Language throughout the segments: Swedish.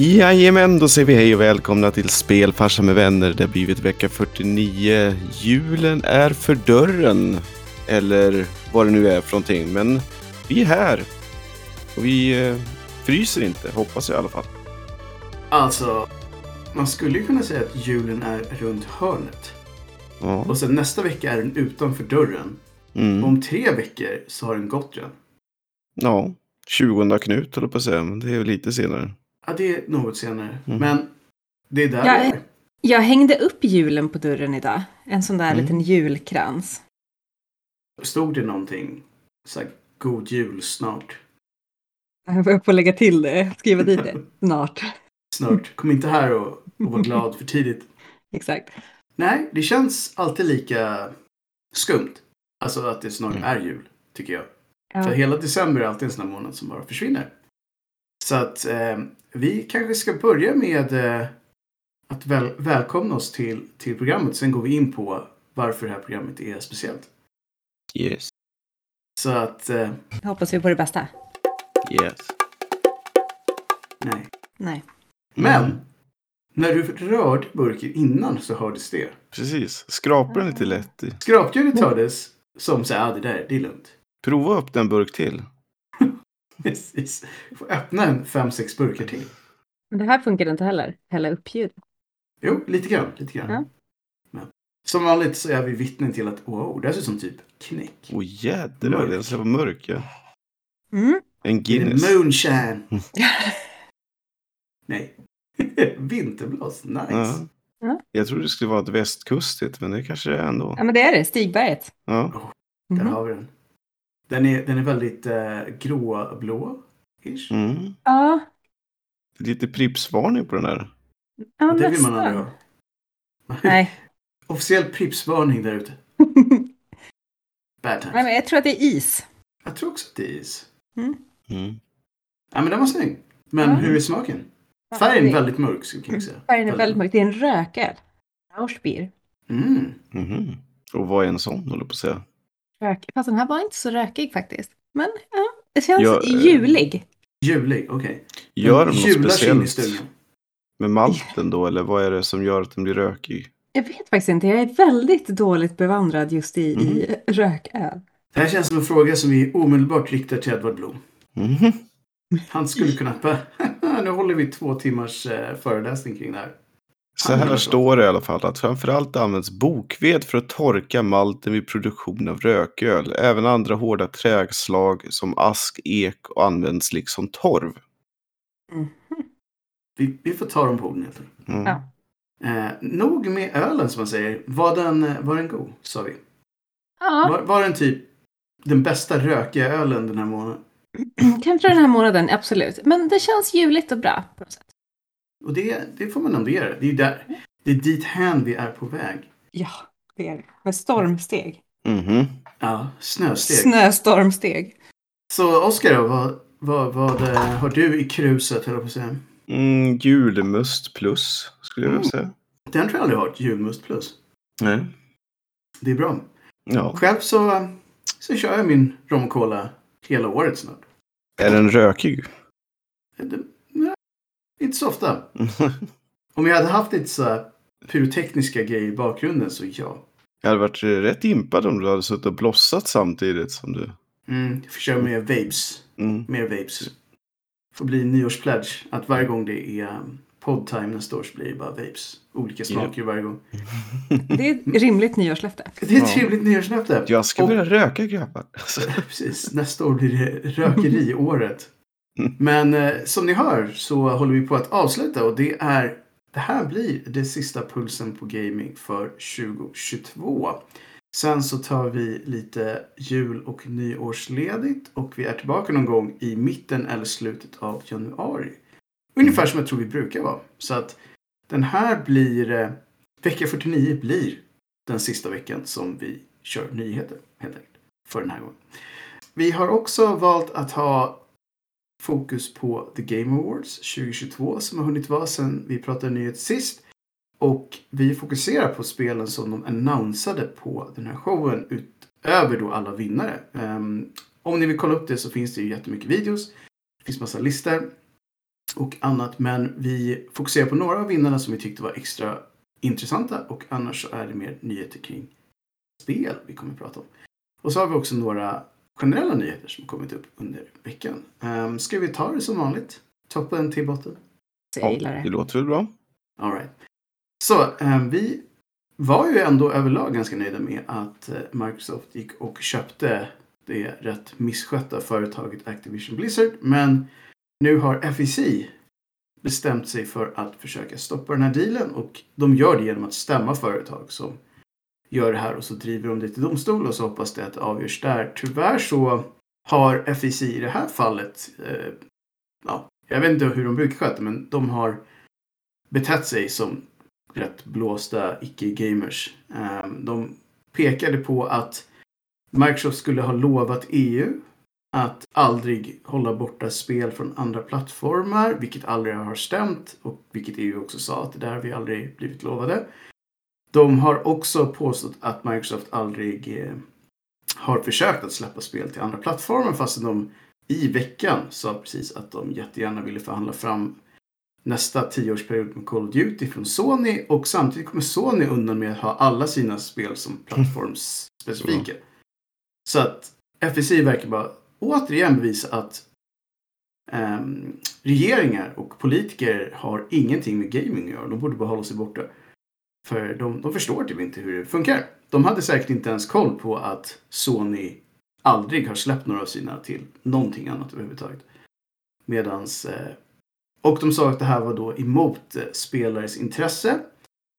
Jajamän, då säger vi hej och välkomna till Spelfarsa med vänner. Det har blivit vecka 49. Julen är för dörren. Eller vad det nu är för någonting. Men vi är här. Och vi eh, fryser inte, hoppas jag i alla fall. Alltså, man skulle ju kunna säga att julen är runt hörnet. Ja. Och sen nästa vecka är den utanför dörren. Mm. Om tre veckor så har den gått redan. ja. 20 Knut håller på att säga, men det är lite senare. Ja, det är något senare. Mm. Men det är där Ja, det är. Jag hängde upp julen på dörren idag. En sån där Mm. liten julkrans. Stod det någonting? Så här, god jul snart. Jag får lägga till det, skriva dit det snart. Snart. Kom inte här och, och var glad för tidigt. Exakt. Nej, det känns alltid lika skumt. Alltså att det snart Mm. är jul, tycker jag. Ja. För hela december är alltid en sån här månad som bara försvinner. Så att eh, vi kanske ska börja med eh, att väl, välkomna oss till, till programmet. Sen går vi in på varför det här programmet är speciellt. Yes. Så att, eh, Jag hoppas vi på det bästa. Yes. nej. Nej. Men, Mm. när du rörde burken innan så hördes det. Precis. Skrapar den lite lätt. i. Skrapljudet hördes som så här, ah, det där, det är lugnt. Prova upp en burk till. Precis. Får öppna en fem, sex burkar till. Men det här funkar inte heller. Hälla upp ljud. Jo, lite grann. Lite grann. Ja. Men, som vanligt så är vi vittnen till att wow, det här ser ut som typ knäck. Åh jädrar, Mörk. den ser vara mörk. Ja. Mm. En Guinness. moonshine. Nej. Vinterblås. Nice. Ja. Ja. Jag trodde det skulle vara ett västkustigt, men det kanske det är ändå. Ja men det är det, Stigberget. Ja. Där Mhm. har vi den. Den är, den är väldigt eh, gråblå. Mm. Ja, Lite pripsvarning på den här. ja Det vill man aldrig ha. Nej. Officiell pripsvarning där ute. Bad times. Nej, men jag tror att det är is. Jag tror också att det är is. Mm. Ja, men den var snygg. Men hur är smaken? Färgen är väldigt mörk, skulle jag säga. Färgen är väldigt mörk. Det är en rököl. Rauschbier. Mm. Mhm. Och vad är en sån, håller på att säga? Rök. Fast den här var inte så rökig faktiskt. Men ja, det känns Ja, eh, julig. Julig, okej. Gör Den de något speciellt med malten då, eller vad är det som gör att den blir rökig? Jag vet faktiskt inte. Jag är väldigt dåligt bevandrad just i, i rököl. Det här känns som en fråga som vi omedelbart riktar till Edvard Blom. Mhm. Han skulle kunna... nu håller vi två timmars eh, föreläsning kring det här. Så här står det i alla fall att framförallt används bokved för att torka malten vid produktion av rököl. Även andra hårda träslag som ask, ek och används liksom torv. Vi, vi får ta dem på orden. Mm. Ja. Eh, nog med ölen som man säger. Var den, eh, var den god, sa vi. Ja, Var, var den typ den bästa rökiga ölen den här månaden? kanske den här månaden, absolut. Men det känns juligt och bra. På något sätt. Och det, det får man ändå ge det. Är, där, det är dit hän vi är på väg. Ja, det är det. Med stormsteg. Mhm. Ja, snösteg. Snöstormsteg. Så Oskar vad, vad, vad eh, har du i kruset, höll jag på att säga? Mm, julmust plus, skulle jag vilja säga. Den tror jag aldrig har, julmust plus. Nej. Det är bra. Ja. Själv så, så kör jag min rom och cola hela året snart. Är den rökig? Det, nej, inte så ofta. Om jag hade haft lite så här pyrotekniska grejer i bakgrunden så ja. Jag hade varit rätt impad om du hade suttit och blossat samtidigt som du... Mm, jag får köra mer vapes. Mm. Mer vapes. Får bli nyårspledge. Att varje gång det är um, podtime nästa år så blir det bara vapes. Olika smaker varje gång. Det är ett rimligt nyårslöfte. Det är ett Ja. trevligt nyårslöfte. Jag ska Och- börja röka grabbar. Precis, nästa år blir det rökeriåret. Men eh, som ni hör så håller vi på att avsluta och det är det här blir det sista pulsen på gaming för 2022. Sen så tar vi lite jul och nyårsledigt och vi är tillbaka någon gång i mitten eller slutet av januari. Ungefär som jag tror vi brukar vara. Så att den här blir, eh, vecka 49 blir den sista veckan som vi kör nyheter helt enkelt. För den här gången. Vi har också valt att ha fokus på The Game Awards 2022 som har hunnit vara sedan vi pratade nyhet sist. Och vi fokuserar på spelen som de annonsade på den här showen utöver då alla vinnare. Um, om ni vill kolla upp det så finns det ju jättemycket videos. Det finns massa listor. och annat. Men vi fokuserar på några av vinnarna som vi tyckte var extra intressanta och annars så är det mer nyheter kring spel vi kommer att prata om. Och så har vi också några generella nyheter som kommit upp under veckan. Um, ska vi ta det som vanligt? Toppen till botten? Jag gillar Det det. låter väl bra. All right. Så um, vi var ju ändå överlag ganska nöjda med att eh, Microsoft gick och köpte det rätt misskötta företaget Activision Blizzard. Men nu har FEC bestämt sig för att försöka stoppa den här dealen och de gör det genom att stämma företag som gör det här och så driver de det till domstol och så hoppas det att det avgörs där. Tyvärr så har FIC i det här fallet, eh, ja, jag vet inte hur de brukar sköta men de har betett sig som rätt blåsta icke-gamers. Eh, de pekade på att Microsoft skulle ha lovat EU att aldrig hålla borta spel från andra plattformar, vilket aldrig har stämt och vilket EU också sa att det där har vi aldrig blivit lovade. De har också påstått att Microsoft aldrig eh, har försökt att släppa spel till andra plattformar fastän de i veckan sa precis att de jättegärna ville förhandla fram nästa tioårsperiod med Call of Duty från Sony och samtidigt kommer Sony undan med att ha alla sina spel som plattformsspecifika. Så att FEC verkar bara återigen bevisa att ehm, regeringar och politiker har ingenting med gaming att göra. De borde bara hålla sig borta. För de, de förstår typ inte hur det funkar. De hade säkert inte ens koll på att Sony aldrig har släppt några av sina till någonting annat överhuvudtaget. Medans... Eh, och de sa att det här var då emot eh, spelares intresse.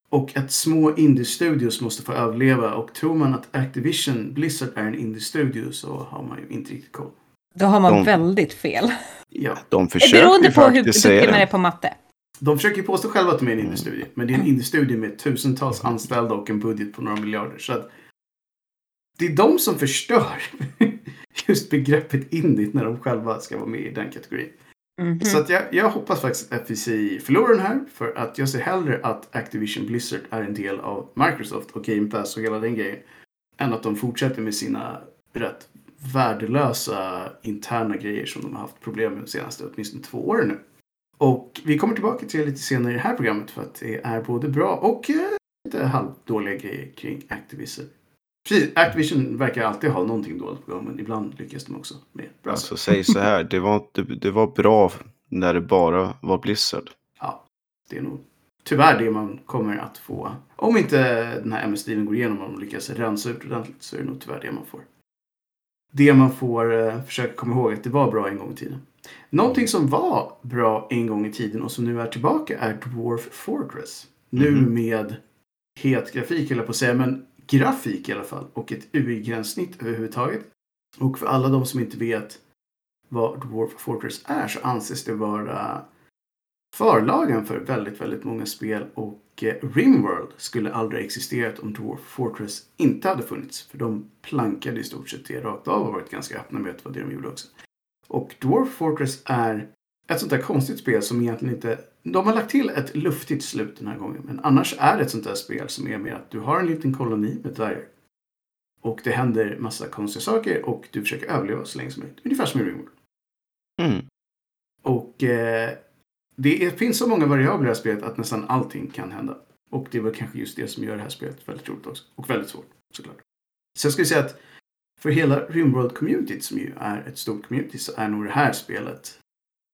Och att små indie-studios måste få överleva. Och tror man att Activision Blizzard är en indie-studio så har man ju inte riktigt koll. Då har man De- väldigt fel. De Ja, Beroende försöker på hur duktig man är på matte. De försöker ju påstå själva att de är en indie-studio. Men det är en indie-studio med tusentals anställda och en budget på några miljarder. Så att det är de som förstör just begreppet indie när de själva ska vara med i den kategorin. Mhm. Så att jag, jag hoppas faktiskt att FEC förlorar den här. För att jag ser hellre att Activision Blizzard är en del av Microsoft och Game Pass och hela den grejen. Än att de fortsätter med sina rätt värdelösa interna grejer som de har haft problem med de senaste åtminstone två åren nu. Och vi kommer tillbaka till det lite senare i det här programmet för att det är både bra och eh, lite halvdåliga grejer kring Activision. Precis, Activision verkar alltid ha någonting dåligt på gång men ibland lyckas de också med bra Alltså säg så här, det var, det, det var bra när det bara var Blizzard. ja, det är nog tyvärr det man kommer att få. Om inte den här MS-stilen går igenom och de lyckas rensa ut ordentligt så är det nog tyvärr det man får. Det man får eh, försöka komma ihåg att det var bra en gång i tiden. Någonting som var bra en gång i tiden och som nu är tillbaka är Dwarf Fortress. Nu Mhm. med het grafik, eller på att säga, men grafik i alla fall. Och ett UI-gränssnitt överhuvudtaget. Och för alla de som inte vet vad Dwarf Fortress är så anses det vara förlagen för väldigt, väldigt många spel och eh, Rimworld skulle aldrig existerat om Dwarf Fortress inte hade funnits. För de plankade i stort sett det rakt av och varit ganska öppna med att det var det de gjorde också. Och Dwarf Fortress är ett sånt där konstigt spel som egentligen inte... De har lagt till ett luftigt slut den här gången. Men annars är det ett sånt där spel som är mer att du har en liten koloni med dvärgar. Och det händer massa konstiga saker och du försöker överleva så länge som möjligt. Ungefär som i Rimworld. Mm. Och eh, det är, finns så många variabler i det här spelet att nästan allting kan hända. Och det var kanske just det som gör det här spelet väldigt roligt också. Och väldigt svårt såklart. Så jag skulle säga att för hela Rimworld-communityt som ju är ett stort community så är nog det här spelet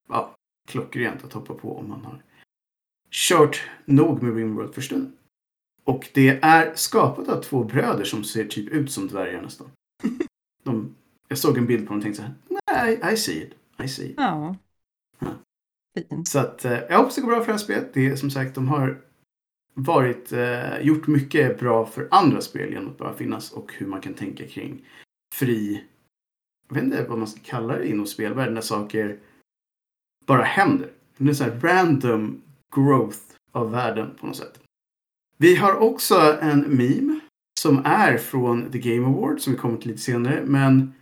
ja, klockrent att hoppa på om man har kört nog med Rimworld för stunden. Och det är skapat av två bröder som ser typ ut som dvärgar nästan. De, jag såg en bild på dem och tänkte så här, nej, I see it. I see it. Ja. Ja. Fint. Så att, eh, jag hoppas det går bra för det här spelet. Det är som sagt, de har varit, eh, gjort mycket bra för andra spel genom att bara finnas och hur man kan tänka kring fri, jag vet inte vad man ska kalla det inom spelvärlden, när saker bara händer. Det är så här random growth av världen på något sätt. Vi har också en meme som är från The Game Award som vi kommer till lite senare. Men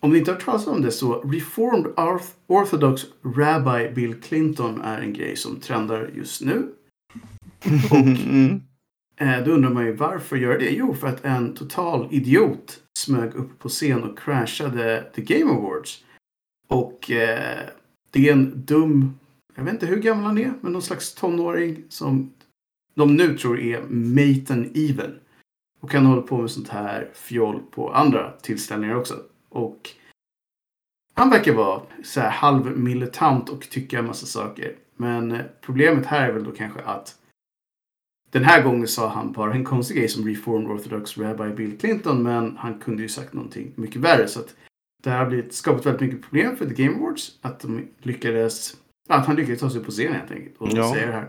om ni inte har hört talas om det så Reformed Orth- Orthodox Rabbi Bill Clinton är en grej som trendar just nu. Mm. Eh, då undrar man ju varför gör det? Jo, för att en total idiot smög upp på scen och crashade The Game Awards. Och eh, det är en dum jag vet inte hur gammal han är, men någon slags tonåring som de nu tror är Maten Even. Och han håller på med sånt här fjoll på andra tillställningar också. Och han verkar vara så här halvmilitant och tycka en massa saker. Men eh, problemet här är väl då kanske att den här gången sa han bara en konstig grej som Reformed Orthodox Rabbi Bill Clinton, men han kunde ju sagt någonting mycket värre. Så att det här har blivit, skapat väldigt mycket problem för The Game Awards. Att de lyckades, att han lyckades ta sig på scenen helt enkelt och Ja. säga det här.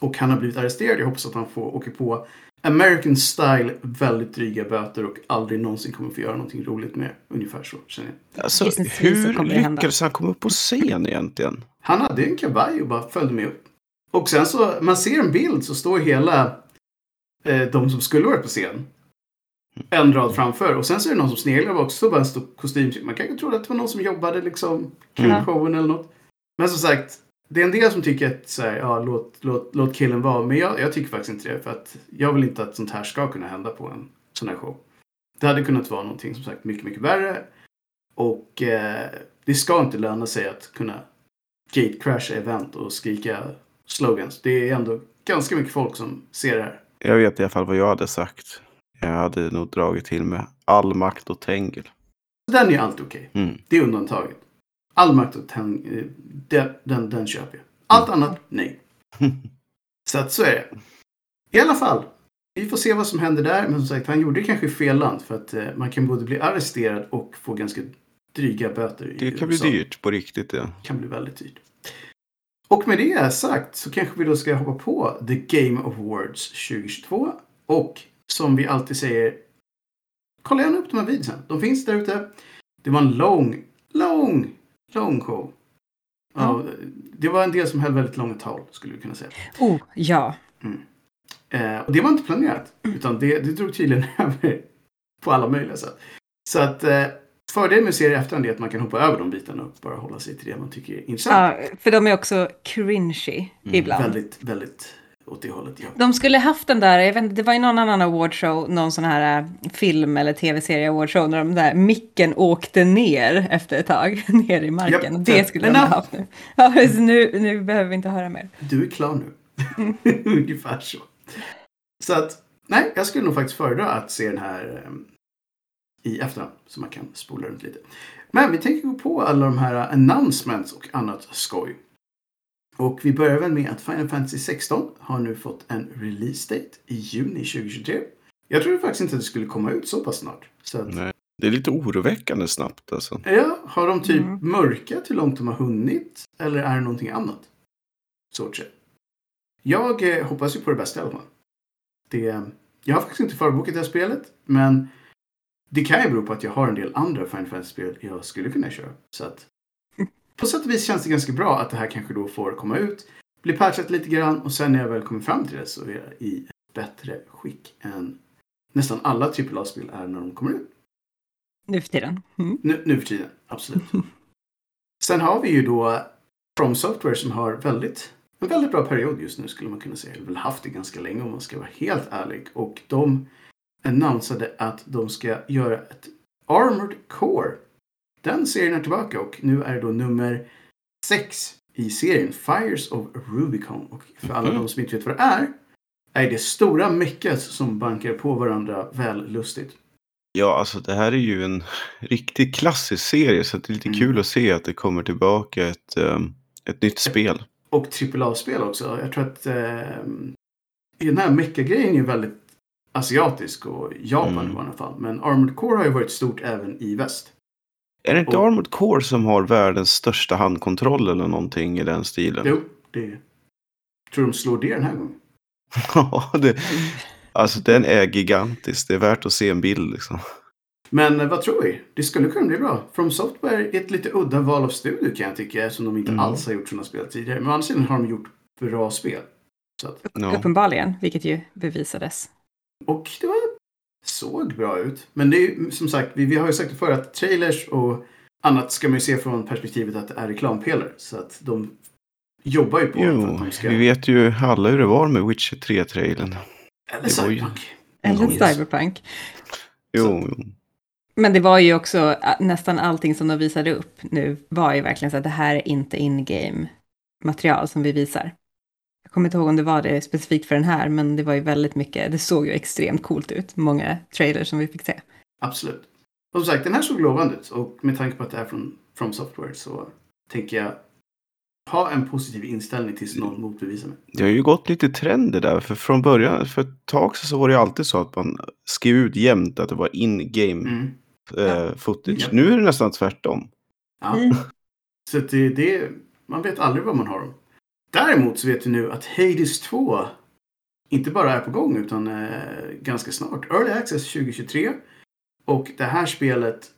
Och han har blivit arresterad. Jag hoppas att han får åka på American style väldigt dryga böter och aldrig någonsin kommer få göra någonting roligt med. Ungefär så känner jag. Alltså, hur lyckades han komma upp på scen egentligen? Han hade en kavaj och bara följde med upp. Och sen så, man ser en bild så står hela eh, de som skulle varit på scen en rad framför. Och sen så är det någon som sneglar bak, så bara en stor kostym. Man kanske trodde att det var någon som jobbade liksom kring Mm. showen eller något. Men som sagt, det är en del som tycker att så här, ja, låt, låt, låt killen vara. Men jag, jag tycker faktiskt inte det. För att jag vill inte att sånt här ska kunna hända på en sån här show. Det hade kunnat vara någonting som sagt mycket, mycket värre. Och eh, det ska inte löna sig att kunna gatecrasha event och skrika slogans. Det är ändå ganska mycket folk som ser det här. Jag vet i alla fall vad jag hade sagt. Jag hade nog dragit till med all makt och tängel. Den är alltid okej. Mm. Det är undantaget. All makt och täng, eh, den, den, den köper jag. Allt annat, nej. Så att så är det. I alla fall. Vi får se vad som händer där. Men som sagt, han gjorde det kanske i fel land. För att eh, man kan både bli arresterad och få ganska dryga böter. Det kan bli USA. dyrt på riktigt. Ja. kan bli väldigt dyrt. Och med det sagt så kanske vi då ska hoppa på The Game Awards 2022. Och som vi alltid säger, kolla gärna upp de här videorna. De finns där ute. Det var en lång, lång, lång show. Ja, det var en del som höll väldigt långa tal, skulle vi kunna säga. Oh, ja. Eh, och det var inte planerat, utan det, det drog tydligen över på alla möjliga sätt. Så att eh, fördelen med serier i efterhand är att man kan hoppa över de bitarna och bara hålla sig till det man tycker är intressant. ja. För de är också cringy ibland. Väldigt, väldigt åt det hållet, ja. De skulle haft den där, jag vet inte, det var ju någon annan awardshow, någon sån här äh, film eller tv-serie awardshow, när de där micken åkte ner efter ett tag, ner i marken. Japp, det skulle de ha haft nu. Ja, så nu, nu behöver vi inte höra mer. Du är klar nu. Ungefär så. Så att, nej, jag skulle nog faktiskt föredra att se den här eh, i efterhand. Så man kan spola runt lite. Men vi tänker gå på alla de här announcements och annat skoj. Och vi börjar väl med att Final Fantasy 16 har nu fått en release date i juni 2023. Jag trodde faktiskt inte att det skulle komma ut så pass snart. Så att, Nej. Det är lite oroväckande snabbt alltså. Ja, har de typ Mm. mörkat hur långt de har hunnit? Eller är det någonting annat? Så. Jag eh, hoppas ju på det bästa i alla fall. Det, jag har faktiskt inte förbokat det här spelet, men det kan ju bero på att jag har en del andra Final Fantasy-spel jag skulle kunna köra. Så att på sätt och vis känns det ganska bra att det här kanske då får komma ut, bli patchat lite grann och sen när jag väl kommer fram till det så är jag i ett bättre skick än nästan alla AAA-spel är när de kommer ut. Nu för tiden. Mm. Nu, nu för tiden, absolut. Sen har vi ju då From Software som har väldigt, en väldigt bra period just nu skulle man kunna säga. Eller väl haft det ganska länge om man ska vara helt ärlig. Och de annonsade att de ska göra ett Armored Core. Den serien är tillbaka och nu är det då nummer sex i serien Fires of Rubicon. Och för alla Mhm. de som inte vet vad det är, är det stora mechas som bankar på varandra väl lustigt. Ja, alltså det här är ju en riktigt klassisk serie så det är lite Mm. kul att se att det kommer tillbaka ett, ehm, ett nytt spel. Och AAA-spel också. Jag tror att eh, den här mecha-grejen är väldigt asiatisk och Japan Mm. i alla fall. Men Armored Core har ju varit stort även i väst. Är det inte Och- Armored Core som har världens största handkontroll eller någonting i den stilen? Jo, det tror de slår det den här gången. Ja, det, alltså den är gigantisk. Det är värt att se en bild liksom. Men eh, vad tror vi? Det skulle kunna bli bra. From Software är ett lite udda val av studio kan jag tycka. Eftersom de inte Mm. alls har gjort sådana spel tidigare. Men å andra sidan har de gjort bra spel. Så att. Uppenbarligen, vilket ju bevisades. Och det var, såg bra ut. Men det är ju som sagt, vi, vi har ju sagt det förr att trailers och annat ska man ju se från perspektivet att det är reklampelare. Så att de jobbar ju på för att Jo, de ska... vi vet ju alla hur det var med Witcher 3-trailern. Eller var ju- Cyberpunk. Eller. Cyberpunk. Jo, jo. Men det var ju också, nästan allting som de visade upp nu var ju verkligen så att det här är inte in-game material som vi visar. Jag kommer inte ihåg om det var det specifikt för den här, men det var ju väldigt mycket, det såg ju extremt coolt ut, många trailers som vi fick se. Absolut. Och som sagt, den här såg lovande ut och med tanke på att det är från From Software så tänker jag ha en positiv inställning tills någon motbevisar mig. Det har ju gått lite trender där. För från början, för ett tag sedan så var det ju alltid så att man skrev ut jämt att det var in-game Mm. eh, footage. Ja. Nu är det nästan tvärtom. Ja. Mm. Så det, det, man vet aldrig vad man har dem. Däremot så vet vi nu att Hades 2 inte bara är på gång utan eh, ganska snart. Early Access 2023. Och det här spelet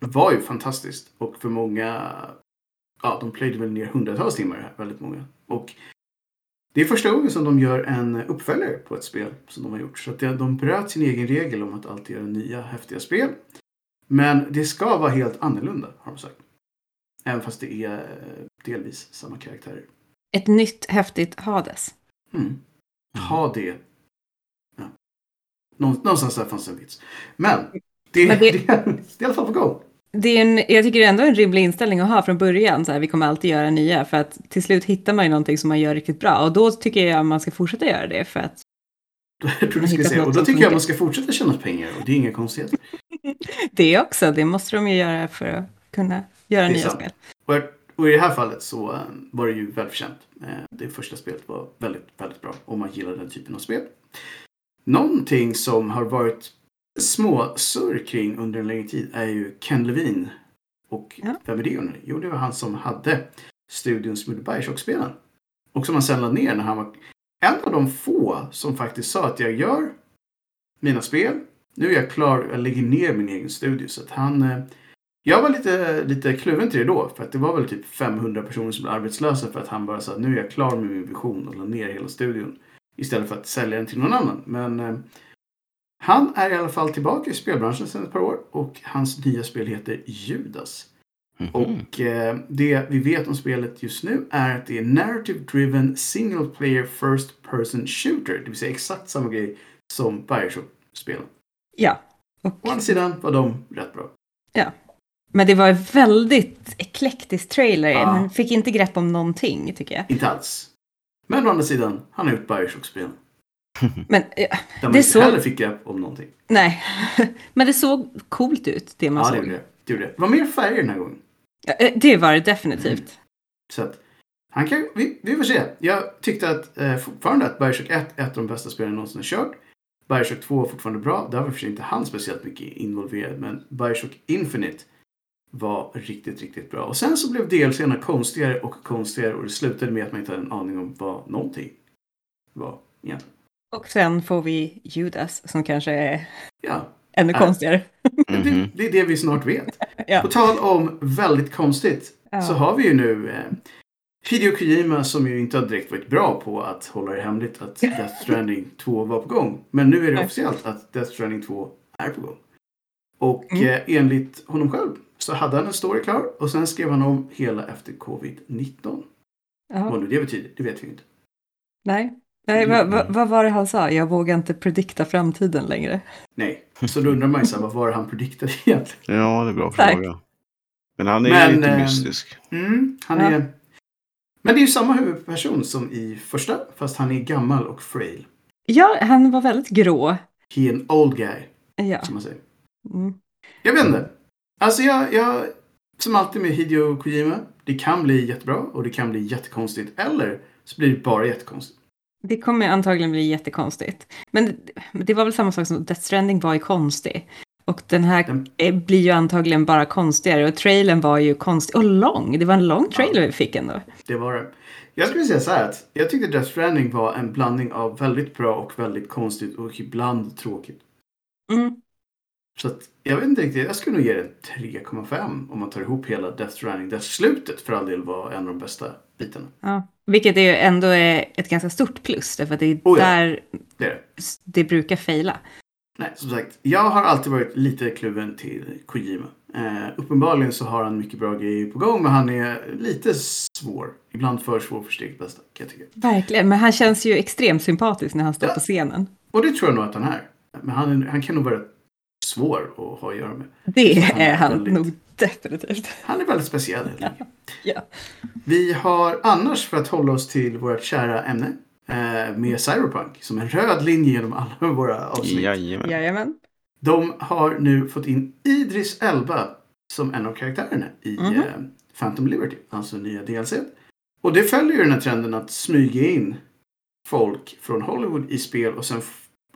var ju fantastiskt. Och för många, ja de plöjde väl ner hundratals timmar här, väldigt många. Och det är första gången som de gör en uppföljare på ett spel som de har gjort. Så att de bröt sin egen regel om att alltid göra nya häftiga spel. Men det ska vara helt annorlunda har de sagt. Även fast det är eh, delvis samma karaktärer. Ett nytt häftigt Hades. Mm. Ha det. Ja. Någon, någonstans där fanns en vits. Men det, Men det... det- det, är i alla fall på gång. Det är en, jag tycker det är ändå en rimlig inställning att ha från början, så här, vi kommer alltid göra nya, för att till slut hittar man ju någonting som man gör riktigt bra, och då tycker jag man ska fortsätta göra det, för att Jag tror du skulle säga. Och då tycker jag funkar. man ska fortsätta tjäna pengar. Och det är inga konstigheter. det också, det måste de ju göra för att kunna göra nya sant. spel. Och, och i det här fallet så eh, var det ju välförtjänt. Eh, Det första spelet var väldigt, väldigt bra. Om man gillar den typen av spel. Någonting som har varit små surr kring under en längre tid är ju Ken Levine. Och Ja. vem är det? ni? Jo, det var han som hade studion som gjorde Bioshock-spelen. Och som han sen lade ner när han var en av de få som faktiskt sa att jag gör mina spel. Nu är jag klar, jag lägger ner min egen studio. Så att han... Jag var lite, lite kluven till det då. För att det var väl typ 500 personer som blev arbetslösa för att han bara sa att nu är jag klar med min vision och la ner hela studion. Istället för att sälja den till någon annan. Men eh, han är i alla fall tillbaka i spelbranschen sedan ett par år. Och hans nya spel heter Judas. Mhm. Och eh, det vi vet om spelet just nu är att det är narrative driven single player first person shooter. Det vill säga exakt samma grej som Bioshock-spelen. Ja. Och, Å andra sidan var de rätt bra. Men det var en väldigt eklektisk trailer, Ja. man fick inte grepp om någonting, tycker jag. Inte alls. Men å andra sidan, han har gjort Bioshock-spelen. Men, ja, Där man Det inte såg- heller fick grepp om någonting. nej. men det såg coolt ut, det man Ja, det såg. gjorde det. det gjorde det. Det var mer färger den här gången. Ja, eh, Det var det definitivt. Så att, han kan, vi, vi får se. Jag tyckte att, eh, fortfarande att Bioshock 1 är ett av de bästa spelen jag någonsin har kört. Bioshock 2 var fortfarande bra. Där var för sig inte han speciellt mycket involverad. Men Bioshock Infinite var riktigt, riktigt bra. Och sen så blev DLCerna konstigare och konstigare. Och det slutade med att man inte hade en aning om vad någonting var egentligen. Och sen får vi Judas, som kanske är Ja, ännu Ja. konstigare. Mhm. det, det är det vi snart vet. Ja. På tal om väldigt konstigt. Ja. Så har vi ju nu eh, Hideo Kojima som ju inte har direkt varit bra på att hålla det hemligt att Death Stranding 2 var på gång. Men nu är det officiellt att Death Stranding 2 är på gång. Och Mm. eh, enligt honom själv så hade han en story klar och sen skrev han om hela efter covid-19. Ja. Vad nu det betyder, det vet vi inte. Nej, Nej vad, vad, vad var det han sa? Jag vågar inte predikta framtiden längre. Nej, så då undrar man ju så här, vad var det han prediktade egentligen? Ja, det är bra Tack. fråga. Men han är Men, lite eh, mystisk. Mm, han Ja. är... Men det är ju samma huvudperson som i första, fast han är gammal och frail. Ja, han var väldigt grå. He en old guy, Ja. som man säger. Mm. Jag vet inte. Alltså jag, jag, som alltid med Hideo Kojima, det kan bli jättebra och det kan bli jättekonstigt. Eller så blir det bara jättekonstigt. Det kommer antagligen bli jättekonstigt. Men det, var väl samma sak som Death Stranding var ju konstig. Och den här Den- blir ju antagligen bara konstigare. Och trailern var ju konstig och lång. Det var en lång trailer vi fick ändå. Det var det. Jag skulle säga så här att jag tyckte Death Stranding var en blandning av väldigt bra och väldigt konstigt och ibland tråkigt. Mm. Så att jag vet inte riktigt, jag skulle nog ge den 3,5 om man tar ihop hela Death Stranding. Där slutet för all del var en av de bästa bitarna. Ja. Vilket är ju ändå är ett ganska stort plus. Därför att det är Oh ja. där Det är det. det brukar fejla. Nej, som sagt, jag har alltid varit lite kluven till Kojima. Eh, uppenbarligen så har han mycket bra grejer på gång, men han är lite svår. Ibland för svår för sitt bästa, kan jag tycka. Verkligen, men han känns ju extremt sympatisk när han står Ja. på scenen. Och det tror jag nog att han är. Men han, han kan nog vara svår att ha att göra med. Det Han är är han väldigt- nog Definitivt. Han är väldigt speciell. helt enkelt. Ja. Vi har annars, för att hålla oss till vårt kära ämne, eh, med Cyberpunk som en röd linje genom alla våra avsnitt. Jajamän. Jajamän. De har nu fått in Idris Elba som en av karaktärerna i Mhm. eh, Phantom Liberty, alltså nya DLC. Och det följer ju den här trenden att smyga in folk från Hollywood i spel och sen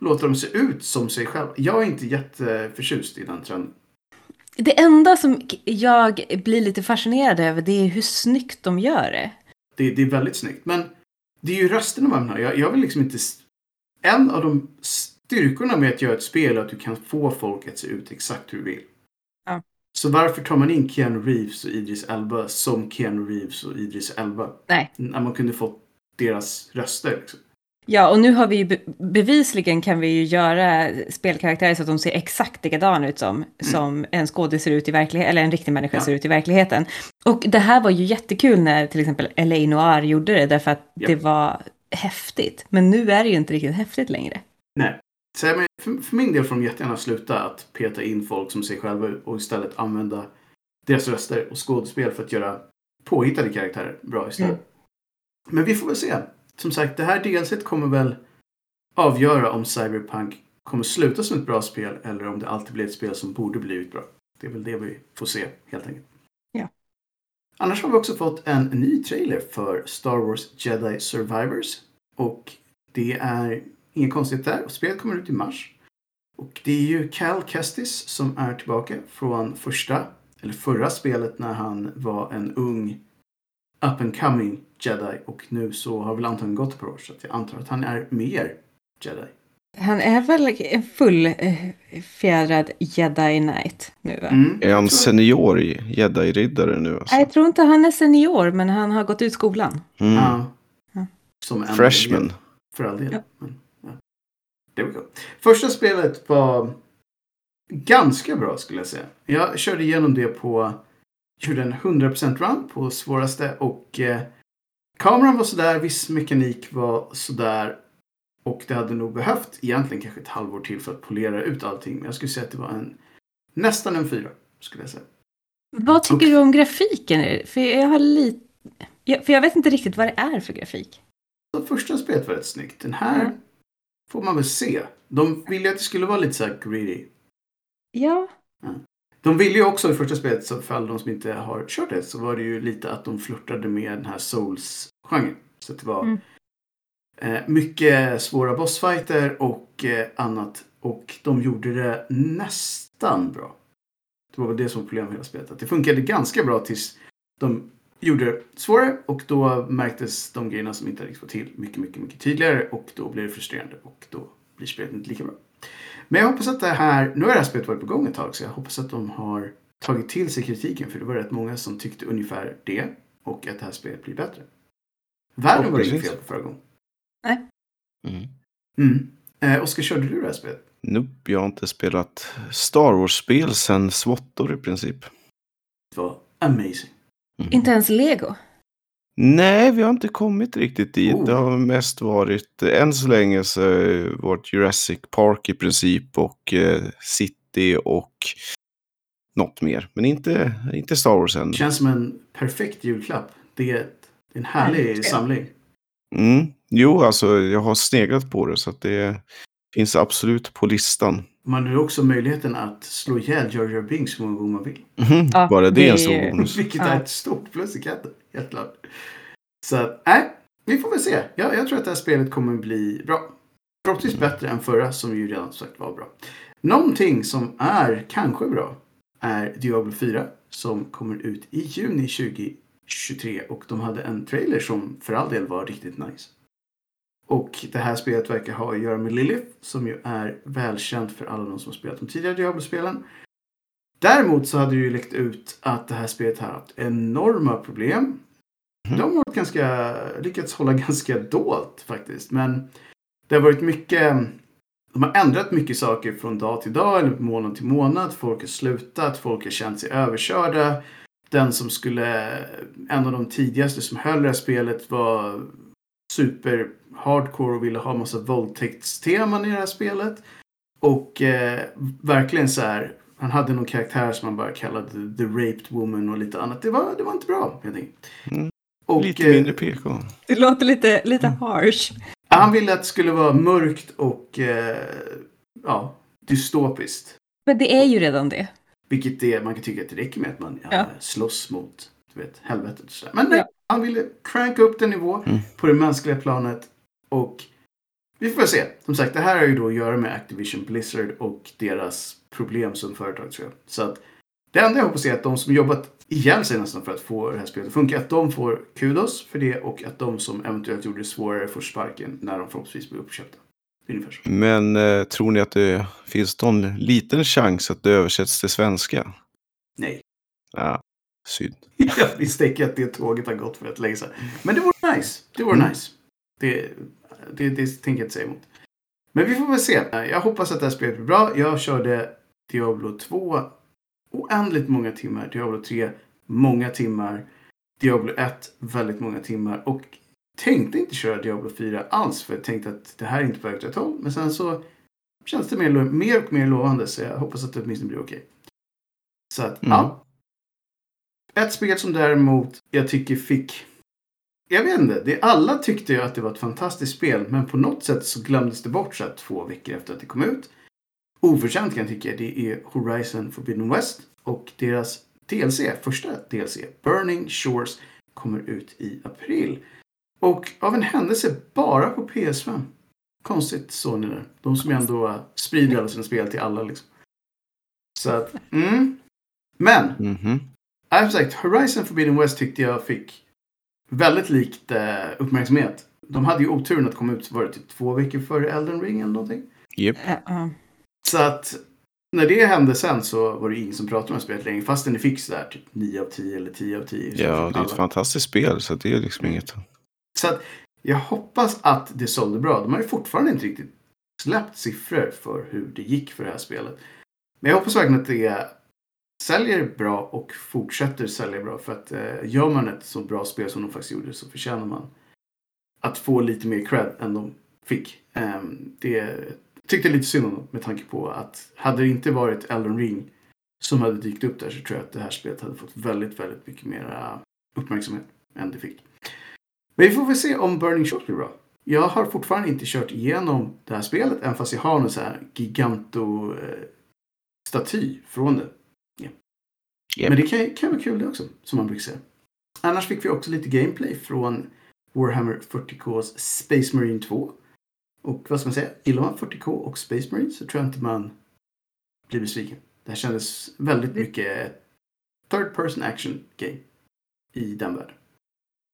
låta dem se ut som sig själva. Jag är inte jätteförtjust i den trenden. Det enda som jag blir lite fascinerad över det är hur snyggt de gör det. Det, det är väldigt snyggt. Men det är ju rösterna man har. Jag, jag vill liksom inte... En av de styrkorna med att göra ett spel är att du kan få folk att se ut exakt hur du vill. Ja. Så varför tar man in Keanu Reeves och Idris Elba som Keanu Reeves och Idris Elba? Nej. När man kunde få deras röster. Liksom. Ja, och nu har vi ju be- bevisligen kan vi ju göra spelkaraktärer så att de ser exakt likadana ut som, som en skådis ser ut i verkligheten, eller en riktig människa Ja. ser ut i verkligheten. Och det här var ju jättekul när till exempel L.A. Noir gjorde det, därför att Ja. det var häftigt. Men nu är det ju inte riktigt häftigt längre. Nej. Så menar, för, för min del får de jättegärna sluta att peta in folk som sig själva och istället använda deras röster och skådespel för att göra påhittade karaktärer bra istället. Mm. Men vi får väl se. Som sagt, det här delset kommer väl avgöra om Cyberpunk kommer sluta som ett bra spel eller om det alltid blir ett spel som borde blivit bra. Det är väl det vi får se helt enkelt. Ja. Annars har vi också fått en ny trailer för Star Wars Jedi Survivors. Och det är inget konstigt där. Spelet kommer ut i mars. Och det är ju Cal Kestis som är tillbaka från första, eller förra spelet när han var en ung up and coming jedi. Och nu så har väl antagligen gått ett par år så att jag antar att han är mer jedi. Han är väl en fullfjädrad jedi knight nu va? Mm. Är han senior jedi-riddare nu? Alltså? Jag tror inte han är senior, men han har gått ut skolan. Mm. Ja. Ja. Som en Freshman. För all del. Ja. Ja. Det var cool. Första spelet var ganska bra skulle jag säga. Jag körde igenom det på, gjorde en 100% run på svåraste och eh, kameran var sådär, viss mekanik var sådär och det hade nog behövt egentligen kanske ett halvår till för att polera ut allting. Men jag skulle säga att det var en nästan en fyra skulle jag säga. Vad tycker Och- du om grafiken? För jag har lite... jag- För jag vet inte riktigt vad det är för grafik. Så första spelet var rätt snyggt. Den här Mm. får man väl se. De ville att det skulle vara lite så här greedy. Ja. De ville ju också i första spelet, så för alla de som inte har kört det, så var det ju lite att de flörtade med den här Souls-genren. Så att det var Mm. eh, mycket svåra bossfighter och eh, annat. Och de gjorde det nästan bra. Det var väl det som var problemet med hela spelet. Att det funkade ganska bra tills de gjorde det svårare och då märktes de grejerna som inte riktigt var till mycket, mycket, mycket tydligare och då blir det frustrerande och då blir spelet inte lika bra. Men jag hoppas att det här, nu har det här spelet varit på gång ett tag så jag hoppas att de har tagit till sig kritiken för det var rätt många som tyckte ungefär det och att det här spelet blir bättre. Världen var det inget fel på förra gången. Mm. Mm. Eh, Oskar, körde du det här spelet? Nope, jag har inte spelat Star Wars-spel sedan SWAT-år i princip. Det var amazing. Mm. Inte ens Lego. Nej, vi har inte kommit riktigt dit. Oh. Det har mest varit, eh, än så länge så varit Jurassic Park i princip och eh, City och något mer. Men inte, inte Star Wars än. Det känns som en perfekt julklapp. Det är en härlig Verkligen. samling. Mm. Jo, alltså jag har sneglat på det så att det finns absolut på listan. Man har också möjligheten att slå ihjäl Jar Jar Binks så många gånger man vill. Mhm, Ja, Bara det, det är en stor bonus. Vilket Ja. är ett stort plus i katten. Helt klart. Så att, nej. Vi får väl se. Jag, jag tror att det här spelet kommer bli bra. Förhoppningsvis bättre än förra som ju redan sagt var bra. Någonting som är kanske bra är Diablo 4 som kommer ut i juni 2023 och de hade en trailer som för all del var riktigt nice. Och det här spelet verkar ha att göra med Lilith som ju är välkänd för alla de som har spelat de tidigare Diablo-spelen. Däremot så hade det ju läckt ut att det här spelet har haft enorma problem. Mhm. De har ganska, lyckats hålla ganska dolt faktiskt. Men det har varit mycket, de har ändrat mycket saker från dag till dag eller månad till månad. Folk har slutat, folk har känt sig överkörda. Den som skulle, en av de tidigaste som höll det här spelet var super hardcore och ville ha massa våldtäktsteman i det här spelet. Och eh, verkligen så här Han hade någon karaktär som han bara kallade The Raped Woman och lite annat. Det var, det var inte bra helt enkelt. Mm. Och, Lite eh, mindre PK. Det låter lite, lite harsh. Han ville att det skulle vara mörkt och eh, ja, dystopiskt. Men det är ju redan det. Vilket det, man kan tycka att det räcker med att man ja, Ja. slåss mot du vet, helvetet. Och sådär. Men nej, Ja. Han ville cranka upp den nivå Mm. på det mänskliga planet. Och vi får se. Som sagt, det här har ju då att göra med Activision Blizzard och deras problem som företag tror jag. Så att det enda jag hoppas är att de som jobbat ihjäl sig nästan för att få det här spelet att funka, att de får kudos för det och att de som eventuellt gjorde det svårare får sparken när de förhoppningsvis blir uppköpta. Ungefär så. Men eh, tror ni att det finns någon liten chans att det översätts till svenska? Nej. Ja, synd. Jag misstänker att det tåget har gått för ett länge sedan. Men det vore nice. Det vore Mm. nice. Det, det, det tänker jag inte säga emot. Men vi får väl se. Jag hoppas att det här spelet blir bra. Jag körde Diablo 2 oändligt många timmar. Diablo 3 många timmar. Diablo 1 väldigt många timmar. Och tänkte inte köra Diablo 4 alls. För jag tänkte att det här är inte på väg åt rätt håll. Men sen så känns det mer, mer och mer lovande. Så jag hoppas att det åtminstone blir okej. Så att, Mm. ja. Ett spel som däremot jag tycker fick... Jag vet inte. Det, alla tyckte ju att det var ett fantastiskt spel. Men på något sätt så glömdes det bort så två veckor efter att det kom ut. Oförtjänt kan jag tycka. Det är Horizon Forbidden West. Och deras DLC, första DLC, Burning Shores, kommer ut i april. Och av en händelse bara på PS5. Konstigt så ni där. De som ändå sprider alla sina spel till alla liksom. Så att, mm. Men Mm -hmm som sagt, Horizon Forbidden West tyckte jag fick väldigt lite uppmärksamhet. De hade ju oturen att komma ut, var det typ två veckor före Elden Ring eller någonting? Japp. Ja, ja. Så att när det hände sen så var det ingen som pratade om spelet längre. Fastän det fick sådär typ 9 av 10 eller 10 av 10. Så Ja, det är ett fantastiskt spel så det är liksom inget. Så att jag hoppas att det sålde bra. De har ju fortfarande inte riktigt släppt siffror för hur det gick för det här spelet. Men jag hoppas verkligen att det säljer bra och fortsätter sälja bra. För att eh, gör man ett så bra spel som de faktiskt gjorde så förtjänar man att få lite mer cred än de fick. Eh, det tyckte jag lite synd om dem, med tanke på att hade det inte varit Elden Ring som hade dykt upp där så tror jag att det här spelet hade fått väldigt, väldigt mycket mer uppmärksamhet än det fick. Men vi får väl se om Burning Shores blir bra. Jag har fortfarande inte kört igenom det här spelet, även fast jag har någon så här giganto-staty eh, från det. Japp. Men det kan, kan vara kul det också, som man brukar säga. Annars fick vi också lite gameplay från Warhammer 40Ks Space Marine 2. Och vad ska man säga? Gillar man 40K och Space Marine så tror jag inte man blir besviken. Det här kändes väldigt mycket third person action game i den världen.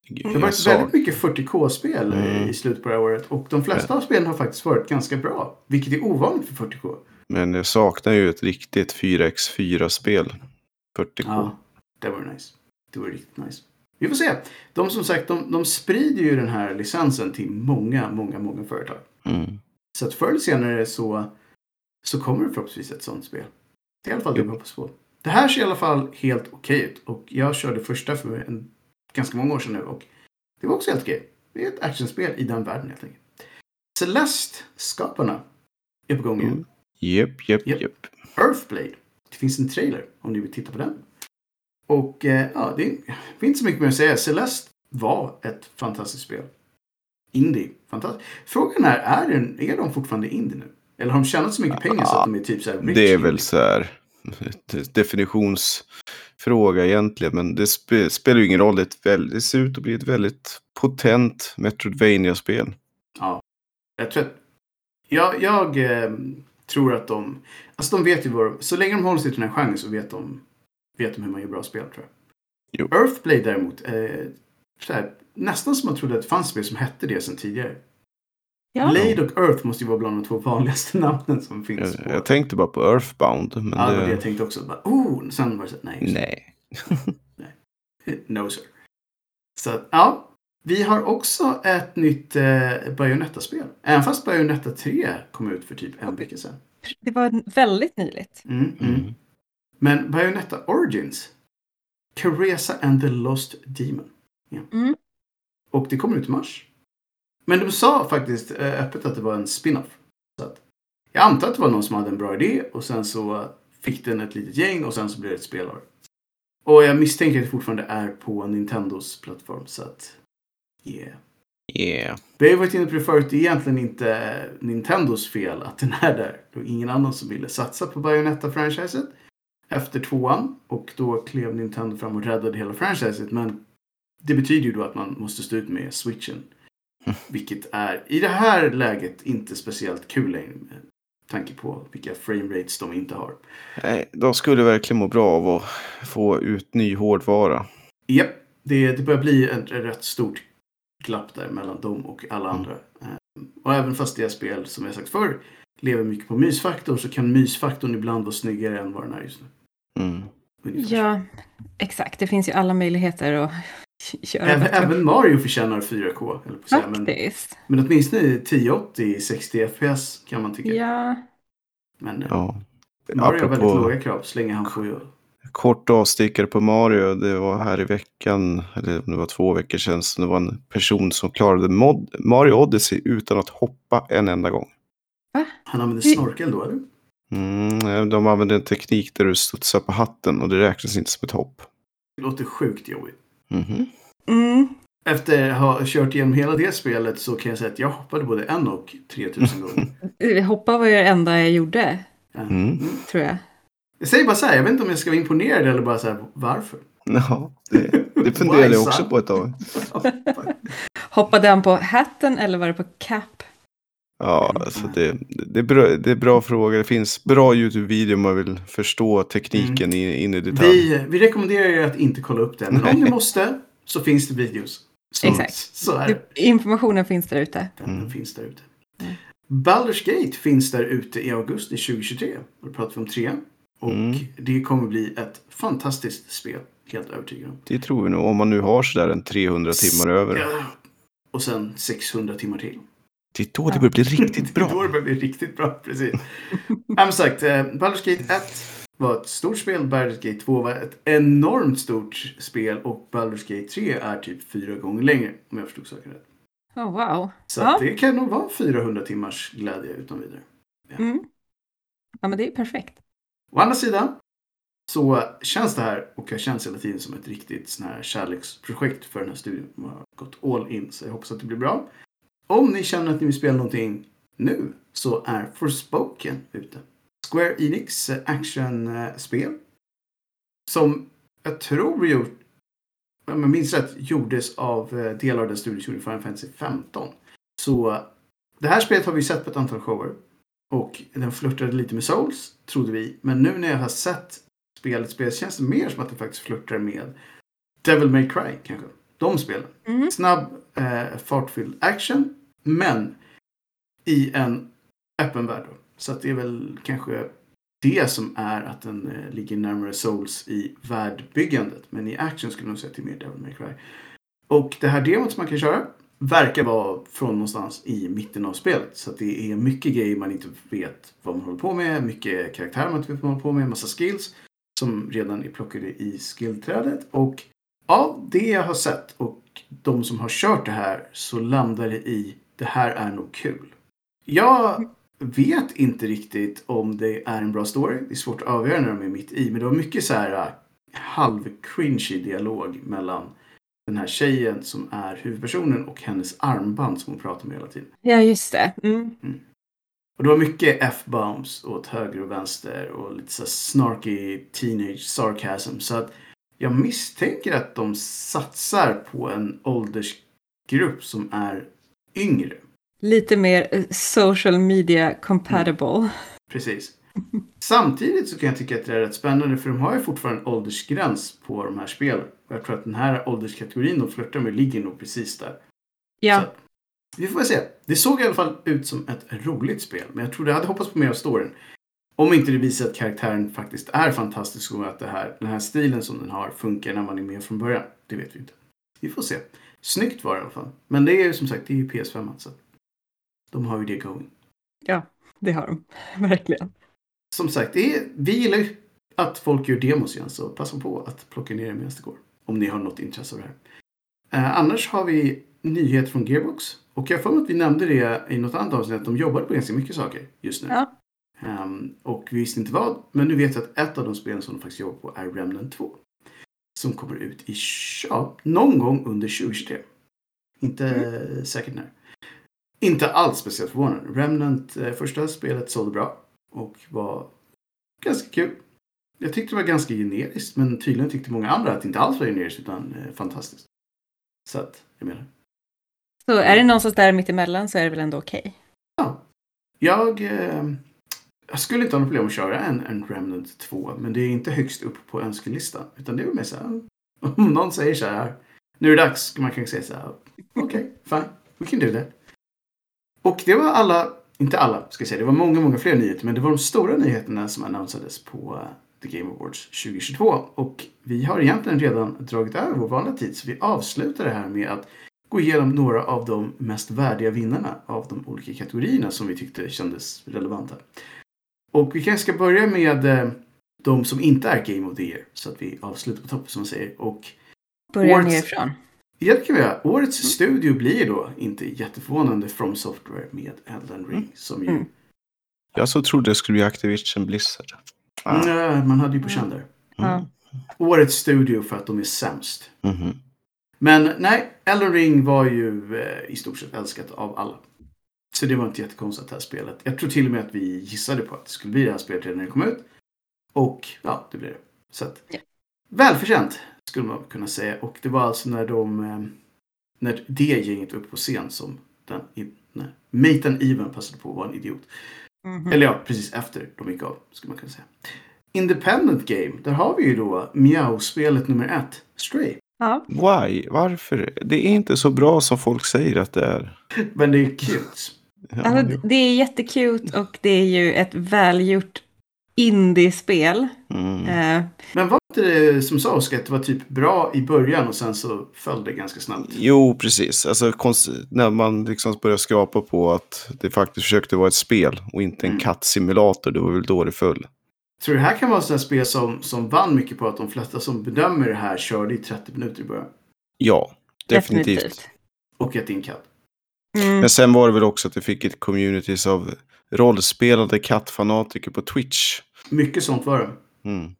Det har Jag varit sa, väldigt mycket 40K-spel Mm. i slutet på det här året. Och de flesta av spelen har faktiskt varit ganska bra. Vilket är ovanligt för 40K. men jag saknar ju ett riktigt 4x4-spel. 40K. Ja, det var nice. Det var riktigt nice. Vi får se. De som sagt, de, de sprider ju den här licensen till många, många, många företag. Mm. Så att förr eller senare så, så kommer det förhoppningsvis ett sånt spel. Det är i alla fall det vi hoppas på. Det här ser i alla fall helt okej ut. Och jag körde första för en, ganska många år sedan nu. Och det var också helt okej. Det är ett actionspel i den världen helt enkelt. Celeste-skaparna är på gång igen. Mm. Japp, Japp. japp. Earthblade. Det finns en trailer om ni vill titta på den. Och eh, ja, det finns inte så mycket mer att säga. Celeste var ett fantastiskt spel. Indie. Fantastiskt. Frågan är, är, den, är de fortfarande indie nu? Eller har de tjänat så mycket pengar så att de är typ så här rich Det är väl så här definitionsfråga egentligen. Men det spe, spelar ju ingen roll. Det, väl, det ser ut att bli ett väldigt potent Metroidvania-spel. Ja. Jag tror att... Jag, jag eh, tror att de... Alltså de vet ju vad... Så länge de håller sig till den här genren så vet de, vet de hur man gör bra spel tror jag. Jo. Earthblade däremot. Eh, så här, nästan som man trodde att det fanns spel som hette det sedan tidigare. Ja. Blade och Earth måste ju vara bland de två vanligaste namnen som finns. Jag, på... jag tänkte bara på Earthbound. Men ja, det var det jag tänkte också. Bara, oh, sen var det så nej. nej. det. No sir. Så ja. Vi har också ett nytt eh, Bayonetta-spel. Även fast Bayonetta 3 kom ut för typ en vecka sedan. Det var väldigt nyligt. Mm, mm. Mm. Men Bayonetta Origins. Caresa and the Lost Demon. Ja. Mm. Och det kommer ut i mars. Men de sa faktiskt eh, öppet att det var en spin-off. Så att, jag antar att det var någon som hade en bra idé och sen så fick den ett litet gäng och sen så blev det ett spelår. Och jag misstänker att det fortfarande är på Nintendos plattform så att yeah. Yeah. Vi har varit inne på det förut, det är egentligen inte Nintendos fel att den är där. Det var ingen annan som ville satsa på Bayonetta-franchiset efter tvåan och då klev Nintendo fram och räddade hela franchiset. Men det betyder ju då att man måste stå ut med switchen. Vilket är i det här läget inte speciellt kul längre med tanke på vilka frame rates de inte har. Nej, de skulle verkligen må bra av att få ut ny hårdvara. Japp, det, det börjar bli ett rätt stort glapp där mellan dem och alla andra. Eh, Och även fast det är spel, som jag sagt förr, lever mycket på mysfaktor så kan mysfaktorn ibland vara snyggare än vad den är just nu. Mm. Ja, exakt. Det finns ju alla möjligheter att göra Även, även Mario förtjänar 4K, eller på säga. Men, Faktiskt. men åtminstone 1080 60 FPS kan man tycka. Ja. Men eh, Ja. Mario har väldigt Apropå låga krav så länge han får. Kort avstickare på Mario. Det var här i veckan, eller om det var två veckor sedan, så det var en person som klarade mod, Mario Odyssey utan att hoppa en enda gång. Han använder Vi- snorkel då, eller? Mm, de använde en teknik där du studsar på hatten och det räknas inte som ett hopp. Det låter sjukt jobbigt. Mhm. Mm. Efter att ha kört igenom hela det spelet så kan jag säga att jag hoppade både en och 3000 gånger. Hoppa var ju det enda jag gjorde. Mm. Mm. tror jag. Jag säger bara så här, jag vet inte om jag ska vara imponerad eller bara så här, varför? Ja, det, det funderade jag också på ett tag. Hoppade han på hatten eller var det på cap? Ja, alltså det, det, är bra, det är bra frågor. Det finns bra YouTube-videor om man vill förstå tekniken in, in i detalj. Vi, vi rekommenderar er att inte kolla upp det. Men om ni måste så finns det videos. Så, Exakt. Så Informationen finns där ute. Den Mm. finns där ute. Mm. Baldur's Gate finns där ute i augusti 2023. Då pratar vi om tre. Och Mm. det kommer bli ett fantastiskt spel. Helt övertygad om. Det tror vi nog, om man nu har sådär en 300 timmar över. Ja. Och sen 600 timmar till. Det är då det börjar bli riktigt Det är då bra. det börjar bli riktigt bra, precis. ja, men sagt, eh, Baldur's Gate 1 var ett stort spel. Baldur's Gate 2 var ett enormt stort spel. Och Baldur's Gate 3 är typ fyra gånger längre. Om jag förstod saken rätt. Oh, wow. Så Ja. det kan nog vara 400 timmars glädje utan vidare. Mm. Ja, men det är perfekt. Å andra sidan så känns det här och jag känns hela tiden som ett riktigt sån här kärleksprojekt för den här studion. De har gått all in så jag hoppas att det blir bra. Om ni känner att ni vill spela någonting nu så är Forspoken ute. Square Enix actionspel. Som jag tror gjort, om jag minns rätt, gjordes av eh, delar av den studion som gjorde Final Fantasy 15. Så det här spelet har vi sett på ett antal shower. Och den flörtade lite med Souls, trodde vi. Men nu när jag har sett spelet spelas känns det mer som att det faktiskt flörtar med Devil May Cry kanske. De spelen. Mm. Snabb, eh, fartfylld action. Men i en öppen värld. Då. Så att det är väl kanske det som är att den eh, ligger närmare Souls i världbyggandet. Men i action skulle jag nog säga till mer Devil May Cry. Och det här demot som man kan köra verkar vara från någonstans i mitten av spelet. Så att det är mycket grejer man inte vet vad man håller på med. Mycket karaktärer man inte vet vad man håller på med. Massa skills som redan är plockade i skillträdet. Och av det jag har sett och de som har kört det här så landar det i det här är nog kul. Jag vet inte riktigt om det är en bra story. Det är svårt att avgöra när de är mitt i. Men det var mycket så här äh, halv-cringy dialog mellan den här tjejen som är huvudpersonen och hennes armband som hon pratar med hela tiden. Ja, just det. Mm. Och det var mycket F-bombs åt höger och vänster och lite så snarky teenage sarcasm. Så att jag misstänker att de satsar på en åldersgrupp som är yngre. Lite mer eh, social media compatible. Precis. Samtidigt så kan jag tycka att det är rätt spännande för de har ju fortfarande en åldersgräns på de här spelen. Och jag tror att den här ålderskategorin de flörtar med ligger nog precis där. Ja, Så, vi får väl se. Det såg i alla fall ut som ett roligt spel. Men jag tror jag hade hoppats på mer av storyn. Om inte det visar att karaktären faktiskt är fantastisk och att det här, den här stilen som den har funkar när man är med från början. Det vet vi inte. Vi får se. Snyggt var det i alla fall. Men det är ju som sagt, det är ju PS5 så att de har ju det going. det har de. Verkligen. Som sagt, är, vi gillar att folk gör demos igen så passa på att plocka ner det medan det går. Om ni har något intresse av det här. Eh, annars har vi nyheter från Gearbox. Och jag mig att vi nämnde det i något annat avsnitt att de jobbar på ganska mycket saker just nu. Ja. Um, och vi visste inte vad, men nu vet jag att ett av de spelen som de faktiskt jobbar på är Remnant 2. Som kommer ut i, ja, någon gång under 2023. Inte mm. säkert när. Inte alls speciellt förvånande. Remnant, eh, första spelet sålde bra och var ganska kul. Jag tyckte det var ganska generiskt, men tydligen tyckte många andra att det inte alls var generiskt utan eh, fantastiskt. Så att, jag menar. Så är det någonstans där mittemellan så är det väl ändå okej? Okay? Ja. Jag, eh, jag skulle inte ha något problem att köra en, en Remnant 2, men det är inte högst upp på önskelistan. Utan det är mer så här, om någon säger så här, nu är det dags, man kan säga så här, okej, okay, fine, we can do that. Och det var alla, inte alla ska jag säga, det var många, många fler nyheter, men det var de stora nyheterna som annonsades på The Game Awards 2022. Och vi har egentligen redan dragit över vår vanliga tid, så vi avslutar det här med att gå igenom några av de mest värdiga vinnarna av de olika kategorierna som vi tyckte kändes relevanta. Och vi kanske ska börja med eh, de som inte är Game of the Year, så att vi avslutar på topp som man säger. Och Börja årets... nerifrån. Göra. Årets mm. studio blir då, inte jätteförvånande, From Software med Elden Ring. Mm. Som ju... Mm. Jag så trodde det skulle bli Activision Blizzard. Ah. Nej, man hade ju på känn där. Mm. Årets studio för att de är sämst. Mm. Men nej, Elden Ring var ju eh, i stort sett älskat av alla. Så det var inte jättekonstigt det här spelet. Jag tror till och med att vi gissade på att det skulle bli det här spelet redan när det kom ut. Och ja, det blev det. Så att, yeah. Välförtjänt skulle man kunna säga. Och det var alltså när de, eh, när det gänget upp på scen som den, nej, Maten Even passade på att vara en idiot. Mm -hmm. Eller ja, precis efter de gick av, skulle man kunna säga. Independent Game, där har vi ju då Miao-spelet nummer ett, Stray. Ja. Why? Varför? Det är inte så bra som folk säger att det är. Men det är cute. Ja, alltså, det är jättekute och det är ju ett välgjort indiespel. Mm. Eh. Men var inte det som sa Oskar att det var typ bra i början och sen så föll det ganska snabbt? Jo, precis. Alltså när man liksom började skrapa på att det faktiskt försökte vara ett spel och inte en mm. kattsimulator, det var väl då det föll. Tror du det här kan vara ett spel som, som vann mycket på att de flesta som bedömer det här körde i 30 minuter i början? Ja, definitivt. definitivt. Och ett inkatt. Mm. Men sen var det väl också att det fick ett communities av rollspelande kattfanatiker på Twitch. Mycket sånt var det. Mm.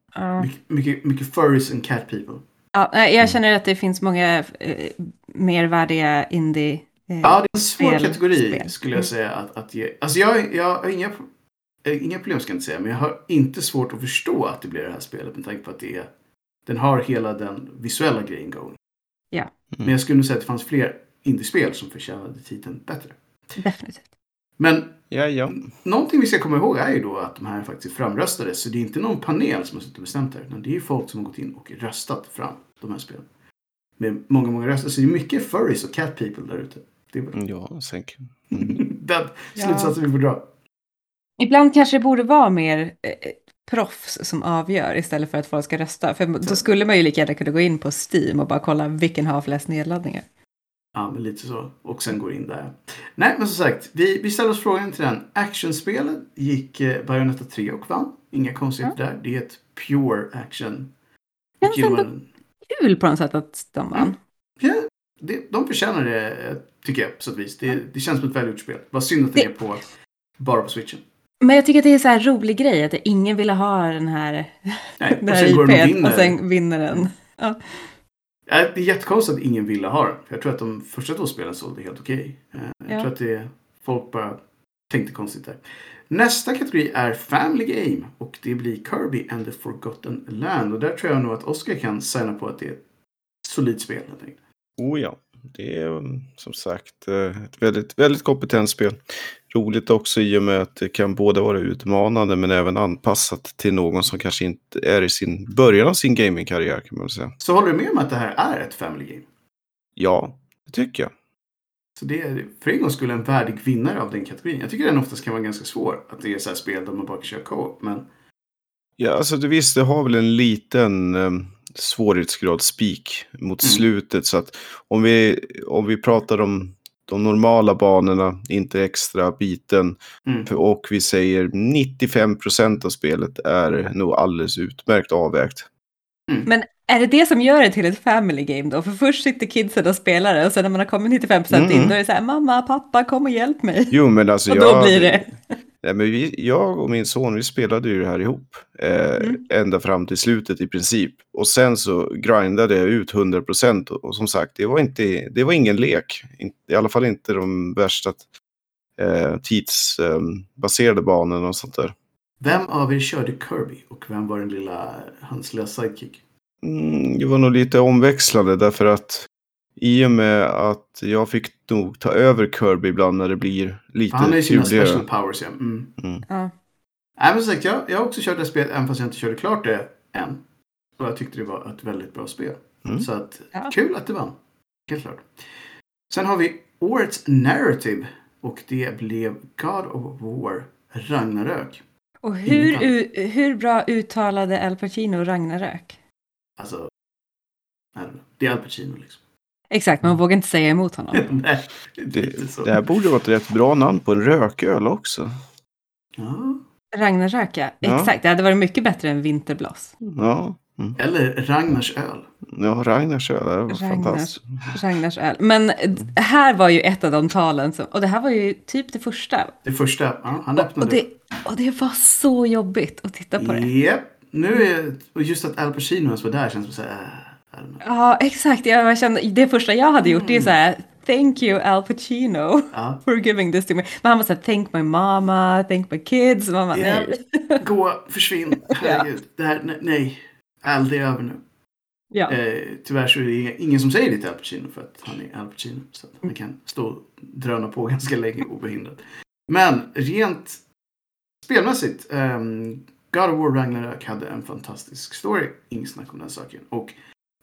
Mycket, mycket, mycket furries and cat people. Ja, jag mm. känner att det finns många eh, mervärdiga indie eh, Ja, det är en svår spel, kategori spel. skulle jag mm. säga att, att ge. Alltså jag, jag har inga, eh, inga problem ska jag inte säga, men jag har inte svårt att förstå att det blir det här spelet med tanke på att det är, den har hela den visuella grejen going. Ja. Mm. Men jag skulle nog säga att det fanns fler indiespel som förtjänade titeln bättre. Definitivt. Men ja, ja. någonting vi ska komma ihåg är ju då att de här faktiskt framröstades. Så det är inte någon panel som har suttit och bestämt det här. det är folk som har gått in och röstat fram de här spelen. Med många, många röster. Så det är mycket furries och cat people där ute. Det är. Ja, säkert. Mm. Den slutsatsen ja. vi får dra. Ibland kanske det borde vara mer eh, proffs som avgör istället för att folk ska rösta. För då skulle man ju lika gärna kunna gå in på Steam och bara kolla vilken har flest nedladdningar. Ja, men lite så. Och sen går in där. Nej, men som sagt, vi, vi ställer oss frågan till den. Actionspelet gick eh, Bayonetta 3 och vann. Inga konstigheter där. Det är ett pure action. Känns ändå kul på något sätt att de vann. Ja, det, de förtjänar det, tycker jag, på sätt och vis. Det, det känns som ett välgjort spel. Vad synd att det, det är på, bara på switchen. Men jag tycker att det är så här rolig grej att ingen ville ha den här, Nej, den här IPn och sen vinner den. Ja. Det är jättekonstigt att ingen ville ha den. Jag tror att de första två spelen sålde helt okej. Okay. Eh, jag ja. tror att det folk bara tänkte konstigt där. Nästa kategori är Family Game och det blir Kirby and the Forgotten Land. Och där tror jag nog att Oscar kan signa på att det är ett solidt spel. Oh ja, det är mm, som sagt eh, ett väldigt, väldigt kompetent spel. Roligt också i och med att det kan både vara utmanande men även anpassat till någon som kanske inte är i sin början av sin gamingkarriär kan man säga. Så håller du med om att det här är ett family game? Ja, det tycker jag. Så det är för en gång skulle en värdig vinnare av den kategorin. Jag tycker den oftast kan vara ganska svår. Att det är så här spel där man bara kan köra co men... Ja, alltså det, visst, det har väl en liten um, svårighetsgrad spik mot mm. slutet. Så att om vi, om vi pratar om de normala banorna, inte extra biten. Mm. Och vi säger 95 procent av spelet är nog alldeles utmärkt avvägt. Mm. Men är det det som gör det till ett family game då? För först sitter kidsen och spelar det och sen när man har kommit 95 procent mm. in då är det så här mamma, pappa, kom och hjälp mig. Jo, men alltså och då jag, blir det. Nej, men vi, jag och min son vi spelade ju det här ihop. Eh, Mm. Ända fram till slutet i princip. Och sen så grindade jag ut 100% och, och som sagt det var, inte, det var ingen lek. In, I alla fall inte de värsta eh, tidsbaserade banorna och sånt där. Vem av er körde Kirby och vem var den lilla, hans lilla sidekick? Mm, det var nog lite omväxlande därför att i och med att jag fick nog ta över Kirby ibland när det blir lite Han har ju sina special powers, ja. Mm. Ja. Nej, men sagt, jag, jag har också kört det spelet, även fast jag inte körde klart det än. Och jag tyckte det var ett väldigt bra spel. Mm. Så att, Ja. kul att det vann. Helt klart. Sen har vi årets narrative. Och det blev God of War Ragnarök. Och hur, u- hur bra uttalade Al Pacino Ragnarök? Alltså, det är Al Pacino liksom. Exakt, man vågar inte säga emot honom. Nej, det Det, här borde vara ett rätt bra namn på en rököl också. Ja. Ragnarök, ja. Ja. Exakt, det hade varit mycket bättre än Vinterbloss. Ja, mm. Eller Ragnars öl. ja Ragnars öl, det var Ragnars. fantastiskt. Ragnars öl. Men d- här var ju ett av de talen, som, och det här var ju typ det första. Det första, ja, han öppnade. och, det, och det var så jobbigt att titta på det. Japp. Nu är, och just att Al Pacino ens var där känns som så här, Ja, exakt. Jag kände, det första jag hade gjort det är så här, thank you Al Pacino Ja. for giving this to me. Men han var så här, thank my mama, thank my kids. Ja. nej. Gå, försvinn. Herregud. Det här, nej, nej. Al, det är över nu. Ja. Eh, tyvärr så är det ingen som säger det till Al Pacino för att han är Al Pacino. Så att han kan stå och dröna på ganska länge obehindrat. Men rent spelmässigt. Um, God of War Ragnarök hade en fantastisk story. Inget snack om den saken. Och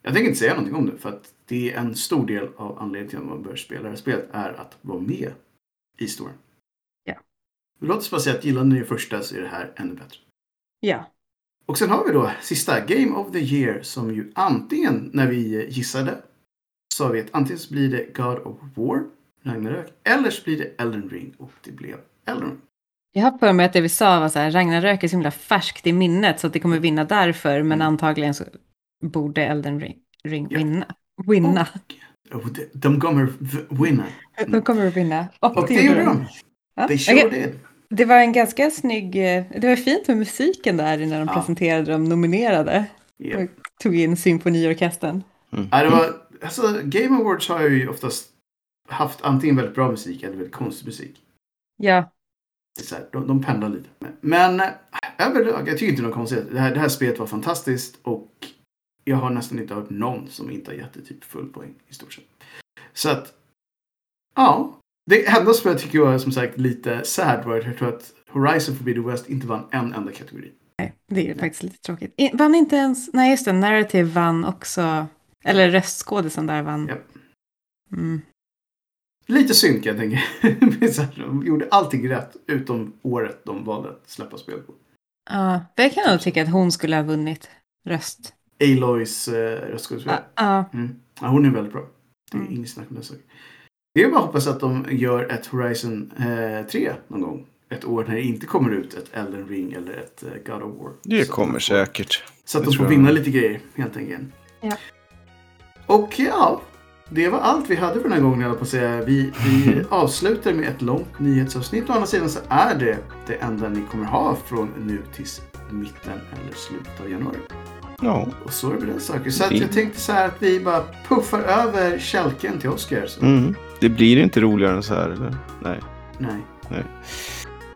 jag tänker inte säga någonting om det för att det är en stor del av anledningen till att man bör spela det här spelet är att vara med i storyn. Ja. Låt oss bara säga att gillade ni det första så är det här ännu bättre. ja. Och sen har vi då sista Game of the Year som ju antingen när vi gissade sa vi att antingen så blir det God of War, Ragnarök, eller så blir det Elden Ring och det blev Elden Ring. Jag har för mig att det vi sa var så här, Ragnarök är så himla färskt i minnet så att det kommer vinna därför, men antagligen så borde Elden Ring, ring Ja. vinna. Vinna. Och de, de kommer vinna. De kommer att vinna. Och, Och det gjorde de. Ja. They sure okej. did. Det var en ganska snygg, eh, det var fint med musiken där när de Ja. presenterade de nominerade. Ja. Och tog in symfoniorkestern. Mm. Ja, det var, alltså, Game Awards har ju oftast haft antingen väldigt bra musik eller väldigt konstig musik. Ja, Det är så här, de, de pendlar lite. Men äh, överlag, jag tycker inte det är något konstigt. Det här, det här spelet var fantastiskt och jag har nästan inte hört någon som inte har gett det typ full poäng i stort sett. Så att, ja. Det enda som jag tycker var som sagt lite sad var att jag tror att Horizon Forbidden West inte vann en enda kategori. nej, det är ju faktiskt lite tråkigt. Vann inte ens, nej just det, Narrative vann också, eller röstskådisen där vann. Japp. Mm. Lite synd kan jag tänka. De gjorde allting rätt utom året de valde att släppa spel på. Ja, det kan jag nog tycka att hon skulle ha vunnit röst. Aloys eh, röstskådespelare. Ja, Mm. Ja, hon är väldigt bra. Det är Mm. inget snack om den saken. Det är bara att hoppas att de gör ett Horizon eh, 3 någon gång. Ett år när det inte kommer ut ett Elden Ring eller ett eh, God of War. Det Så kommer de säkert. Så att Det de får jag. vinna lite grejer helt enkelt. Ja. Och ja, det var allt vi hade för den här gången, jag på att säga. Vi, vi avslutar med ett långt nyhetsavsnitt. Å andra sidan så är det det enda ni kommer ha från nu tills mitten eller slutet av januari. Ja. Och så är det den saken. Så jag tänkte så här att vi bara puffar över kälken till Oscar. Mm. Det blir inte roligare än så här, eller? Nej. Nej.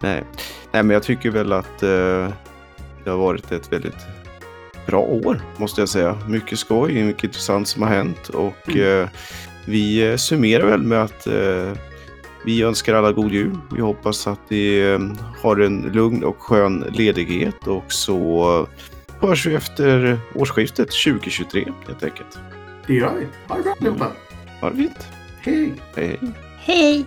Nej. Nej, men jag tycker väl att eh, det har varit ett väldigt bra år, måste jag säga. Mycket skoj, mycket intressant som har hänt och Mm. eh, vi eh, summerar väl med att eh, vi önskar alla god jul. Vi hoppas att ni eh, har en lugn och skön ledighet och så hörs vi efter årsskiftet 2023 helt enkelt. Det gör vi. Ha det bra allihopa. Ha det fint. Hej! Hej hej. Hej!